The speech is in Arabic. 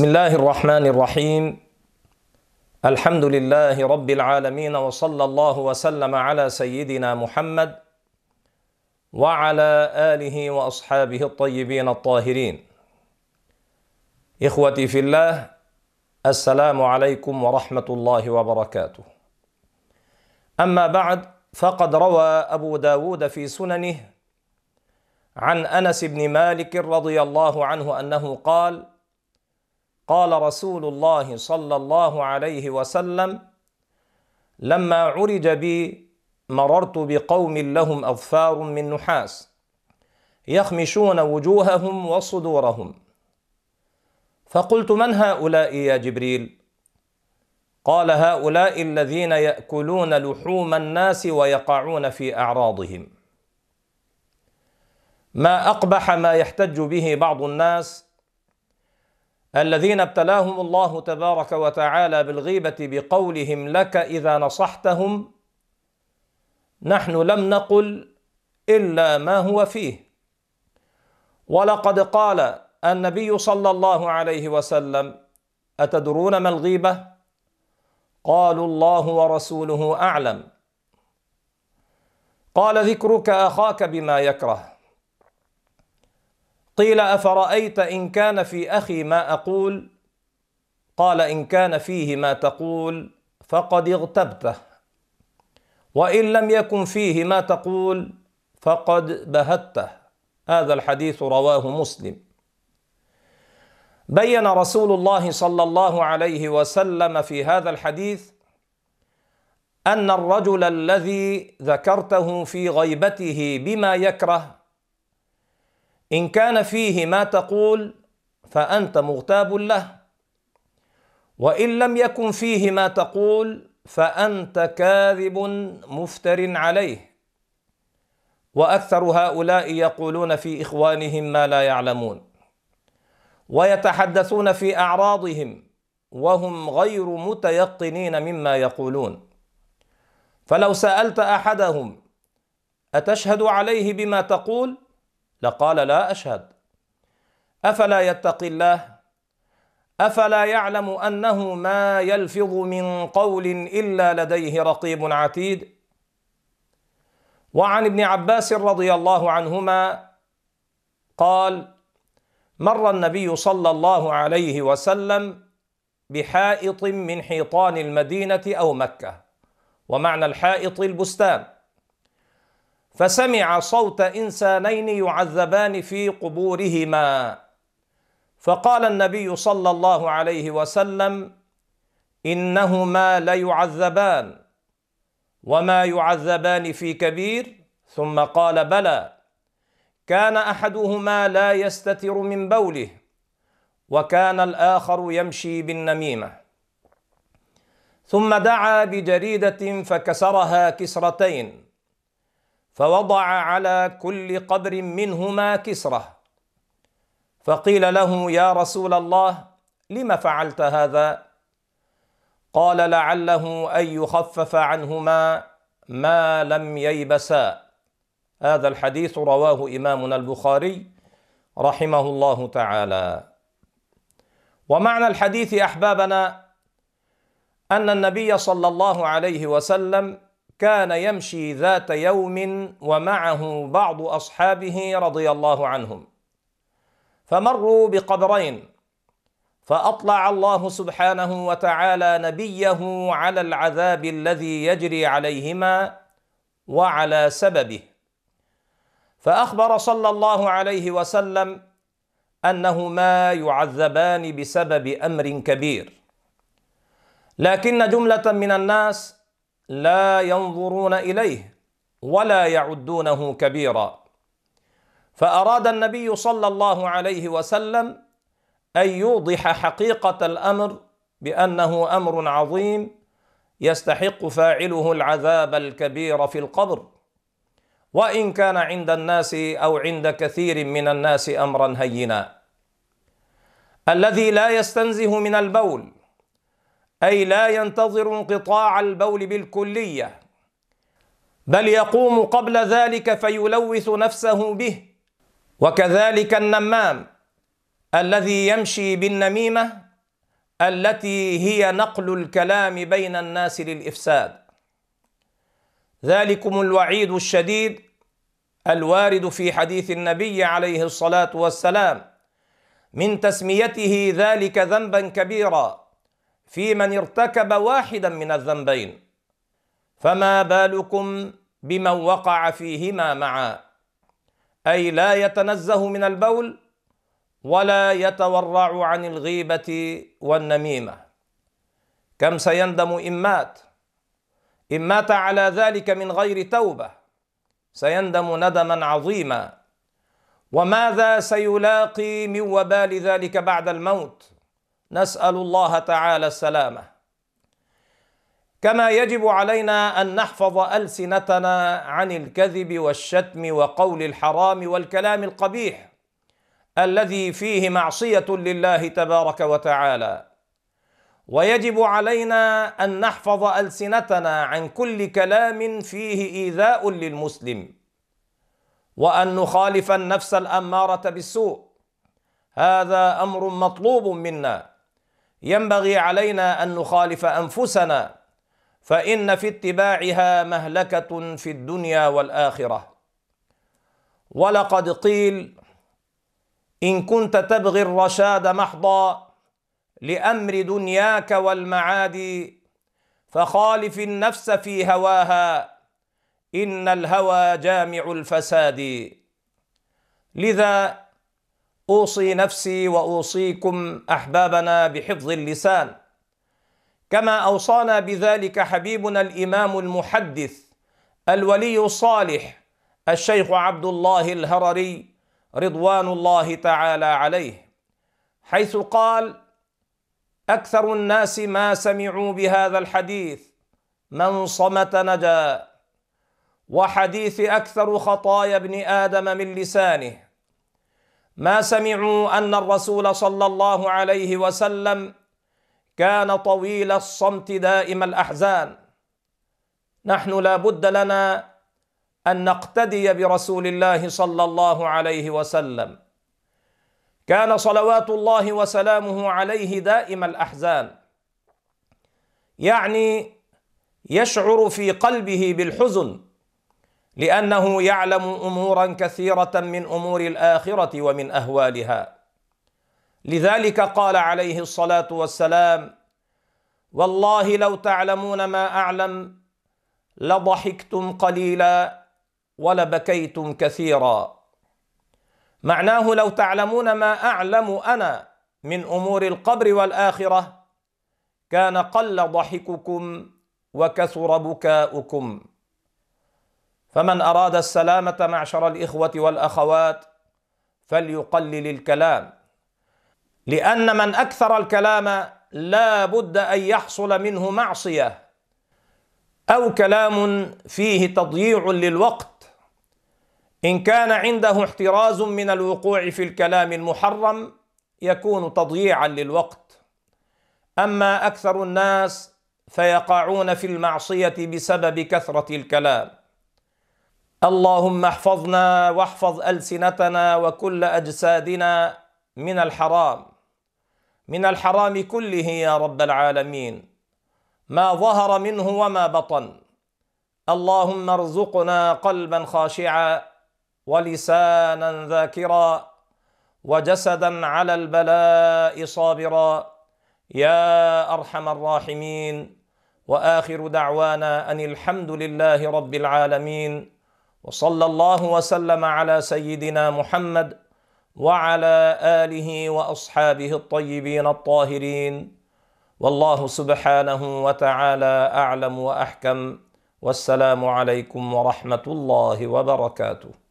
بسم الله الرحمن الرحيم الحمد لله رب العالمين وصلى الله وسلم على سيدنا محمد وعلى اله واصحابه الطيبين الطاهرين اخوتي في الله السلام عليكم ورحمه الله وبركاته اما بعد فقد روى ابو داود في سننه عن انس بن مالك رضي الله عنه انه قال قال رسول الله صلى الله عليه وسلم لما عرج بي مررت بقوم لهم أظفار من نحاس يخمشون وجوههم وصدورهم. فقلت من هؤلاء يا جبريل؟ قال هؤلاء الذين يأكلون لحوم الناس ويقعون في أعراضهم. ما أقبح ما يحتج به بعض الناس الذين ابتلاهم الله تبارك وتعالى بالغيبة بقولهم لك إذا نصحتهم نحن لم نقل إلا ما هو فيه. ولقد قال النبي صلى الله عليه وسلم أتدرون ما الغيبة؟ قالوا الله ورسوله أعلم. قال ذكرك أخاك بما يكره. قيل أفرأيت إن كان في أخي ما أقول؟ قال إن كان فيه ما تقول فقد اغتبته. وإن لم يكن فيه ما تقول فقد بهته. هذا الحديث رواه مسلم. بين رسول الله صلى الله عليه وسلم في هذا الحديث أن الرجل الذي ذكرته في غيبته بما يكره إن كان فيه ما تقول فأنت مغتاب له. وإن لم يكن فيه ما تقول فأنت كاذب مفتر عليه. وأكثر هؤلاء يقولون في إخوانهم ما لا يعلمون. ويتحدثون في أعراضهم وهم غير متيقنين مما يقولون. فلو سألت أحدهم أتشهد عليه بما تقول؟ لقال لا أشهد. أفلا يتقي الله؟ أفلا يعلم أنه ما يلفظ من قول إلا لديه رقيب عتيد؟ وعن ابن عباس رضي الله عنهما قال مر النبي صلى الله عليه وسلم بحائط من حيطان المدينة أو مكة ومعنى الحائط البستان. فسمع صوت إنسانين يعذبان في قبورهما. فقال النبي صلى الله عليه وسلم إنهما ليعذبان وما يعذبان في كبير. ثم قال بلى كان أحدهما لا يستتر من بوله وكان الآخر يمشي بالنميمة. ثم دعا بجريدة فكسرها كسرتين. فوضع على كل قبر منهما كسرة. فقيل له يا رسول الله لم فعلت هذا؟ قال لعله أن يخفف عنهما ما لم ييبسا. هذا الحديث رواه إمامنا البخاري رحمه الله تعالى. ومعنى الحديث أحبابنا أن النبي صلى الله عليه وسلم كان يمشي ذات يوم ومعه بعض أصحابه رضي الله عنهم. فمروا بقبرين فأطلع الله سبحانه وتعالى نبيه على العذاب الذي يجري عليهما وعلى سببه. فأخبر صلى الله عليه وسلم انهما يعذبان بسبب أمر كبير. لكن جملة من الناس لا ينظرون إليه ولا يعدونه كبيرا. فأراد النبي صلى الله عليه وسلم أن يوضح حقيقة الأمر بأنه أمر عظيم يستحق فاعله العذاب الكبير في القبر. وإن كان عند الناس أو عند كثير من الناس أمرا هينا. الذي لا يستنزه من البول أي لا ينتظر انقطاع البول بالكلية بل يقوم قبل ذلك فيلوث نفسه به وكذلك النمام الذي يمشي بالنميمة التي هي نقل الكلام بين الناس للإفساد. ذلكم الوعيد الشديد الوارد في حديث النبي عليه الصلاة والسلام من تسميته ذلك ذنبا كبيرا. في من ارتكب واحدا من الذنبين. فما بالكم بمن وقع فيهما معا؟ أي لا يتنزه من البول ولا يتورع عن الغيبة والنميمة. كم سيندم إن مات؟ إن مات على ذلك من غير توبة سيندم ندما عظيما. وماذا سيلاقي من وبال ذلك بعد الموت؟ نسأل الله تعالى السلامة. كما يجب علينا أن نحفظ ألسنتنا عن الكذب والشتم وقول الحرام والكلام القبيح الذي فيه معصية لله تبارك وتعالى. ويجب علينا أن نحفظ ألسنتنا عن كل كلام فيه إيذاء للمسلم. وأن نخالف النفس الأمارة بالسوء. هذا أمر مطلوب منا. ينبغي علينا أن نخالف أنفسنا فإن في اتباعها مهلكة في الدنيا والآخرة. ولقد قيل إن كنت تبغي الرشاد محضا لأمر دنياك والمعاد فخالف النفس في هواها إن الهوى جامع الفساد. لذا أوصي نفسي وأوصيكم أحبابنا بحفظ اللسان. كما أوصانا بذلك حبيبنا الإمام المحدث الولي الصالح الشيخ عبد الله الهرري رضوان الله تعالى عليه حيث قال أكثر الناس ما سمعوا بهذا الحديث من صمت نجا وحديث أكثر خطايا ابن آدم من لسانه. ما سمعوا أن الرسول صلى الله عليه وسلم كان طويل الصمت دائم الأحزان. نحن لا بد لنا أن نقتدي برسول الله صلى الله عليه وسلم. كان صلوات الله وسلامه عليه دائم الأحزان. يعني يشعر في قلبه بالحزن. لأنه يعلم أمورا كثيرة من أمور الآخرة ومن أهوالها. لذلك قال عليه الصلاة والسلام والله لو تعلمون ما أعلم لضحكتم قليلا ولبكيتم كثيرا. معناه لو تعلمون ما أعلم أنا من أمور القبر والآخرة كان قل ضحككم وكثر بكاؤكم. فمن أراد السلامة معشر الإخوة والأخوات فليقلل الكلام. لأن من أكثر الكلام لا بد أن يحصل منه معصية أو كلام فيه تضييع للوقت. إن كان عنده احتراز من الوقوع في الكلام المحرم يكون تضييعا للوقت. أما أكثر الناس فيقعون في المعصية بسبب كثرة الكلام. اللهم احفظنا واحفظ ألسنتنا وكل أجسادنا من الحرام من الحرام كله يا رب العالمين. ما ظهر منه وما بطن. اللهم ارزقنا قلبا خاشعا ولسانا ذاكرا وجسدا على البلاء صابرا. يا أرحم الراحمين. وآخر دعوانا أن الحمد لله رب العالمين. وصلى الله وسلم على سيدنا محمد وعلى آله وأصحابه الطيبين الطاهرين. والله سبحانه وتعالى أعلم وأحكم. والسلام عليكم ورحمة الله وبركاته.